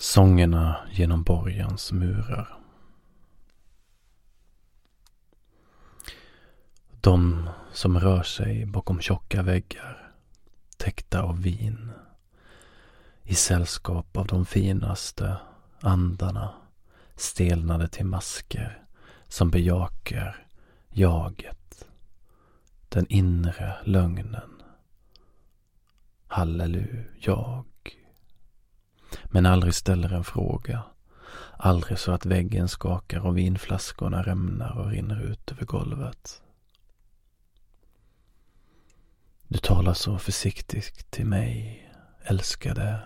Sångerna genom borgens murar. De som rör sig bakom tjocka väggar täckta av vin i sällskap av de finaste andarna stelnade till masker som bejakar jaget, den inre lögnen. Halleluja, jag. Men aldrig ställer en fråga. Aldrig så att väggen skakar och vinflaskorna rämnar och rinner ut över golvet. Du talar så försiktigt till mig, älskade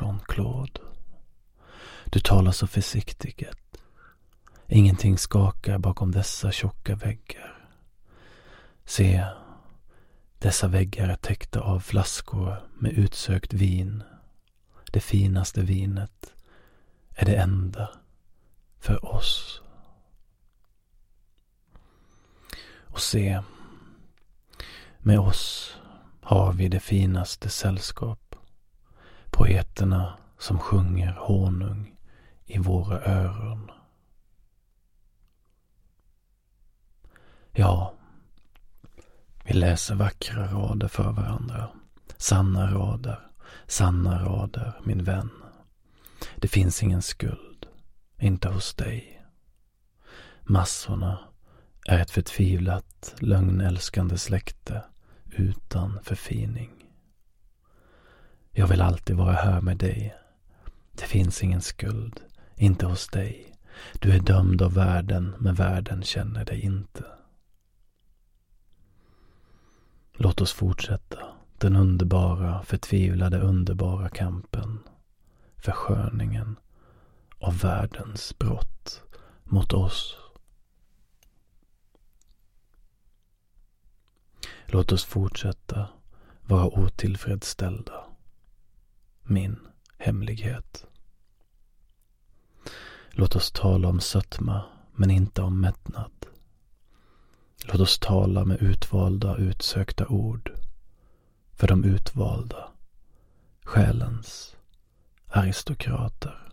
Jean-Claude. Du talar så försiktigt. Ingenting skakar bakom dessa tjocka väggar. Se, dessa väggar är täckta av flaskor med utsökt vin. Det finaste vinet är det enda för oss. Och se, med oss har vi det finaste sällskap. Poeterna som sjunger honung i våra öron. Ja, vi läser vackra rader för varandra. Sanna rader, sanna rader, min vän. Det finns ingen skuld, inte hos dig. Massorna är ett förtvivlat, lögnälskande släkte utan förfining. Jag vill alltid vara här med dig. Det finns ingen skuld, inte hos dig. Du är dömd av världen, men världen känner dig inte. Låt oss fortsätta den underbara, förtvivlade, underbara kampen. Försköningen av världens brott mot oss. Låt oss fortsätta vara otillfredsställda. Min hemlighet. Låt oss tala om sötma, men inte om mättnad. Låt oss tala med utvalda, utsökta ord. För de utvalda, själens aristokrater.